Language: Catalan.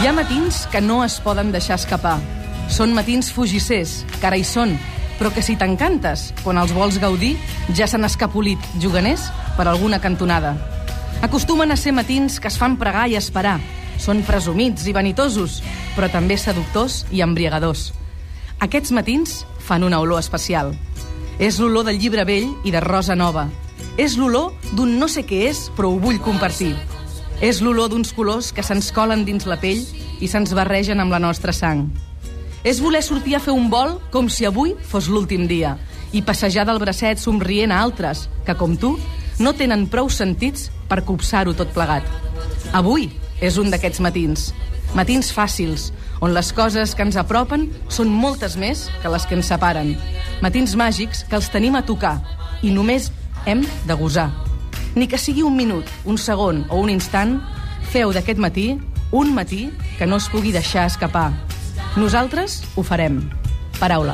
Hi ha matins que no es poden deixar escapar. Són matins fugissers, que ara hi són, però que si t'encantes, quan els vols gaudir, ja s'han escapolit, juganers, per alguna cantonada. Acostumen a ser matins que es fan pregar i esperar. Són presumits i vanitosos, però també seductors i embriagadors. Aquests matins fan una olor especial. És l'olor del llibre vell i de rosa nova. És l'olor d'un no sé què és, però ho vull compartir. És l'olor d'uns colors que se'ns colen dins la pell i se'ns barregen amb la nostra sang. És voler sortir a fer un vol com si avui fos l'últim dia i passejar del bracet somrient a altres que, com tu, no tenen prou sentits per copsar-ho tot plegat. Avui és un d'aquests matins. Matins fàcils, on les coses que ens apropen són moltes més que les que ens separen. Matins màgics que els tenim a tocar i només hem de gosar. Ni que sigui un minut, un segon o un instant, feu d'aquest matí un matí que no es pugui deixar escapar. Nosaltres ho farem. Paraula.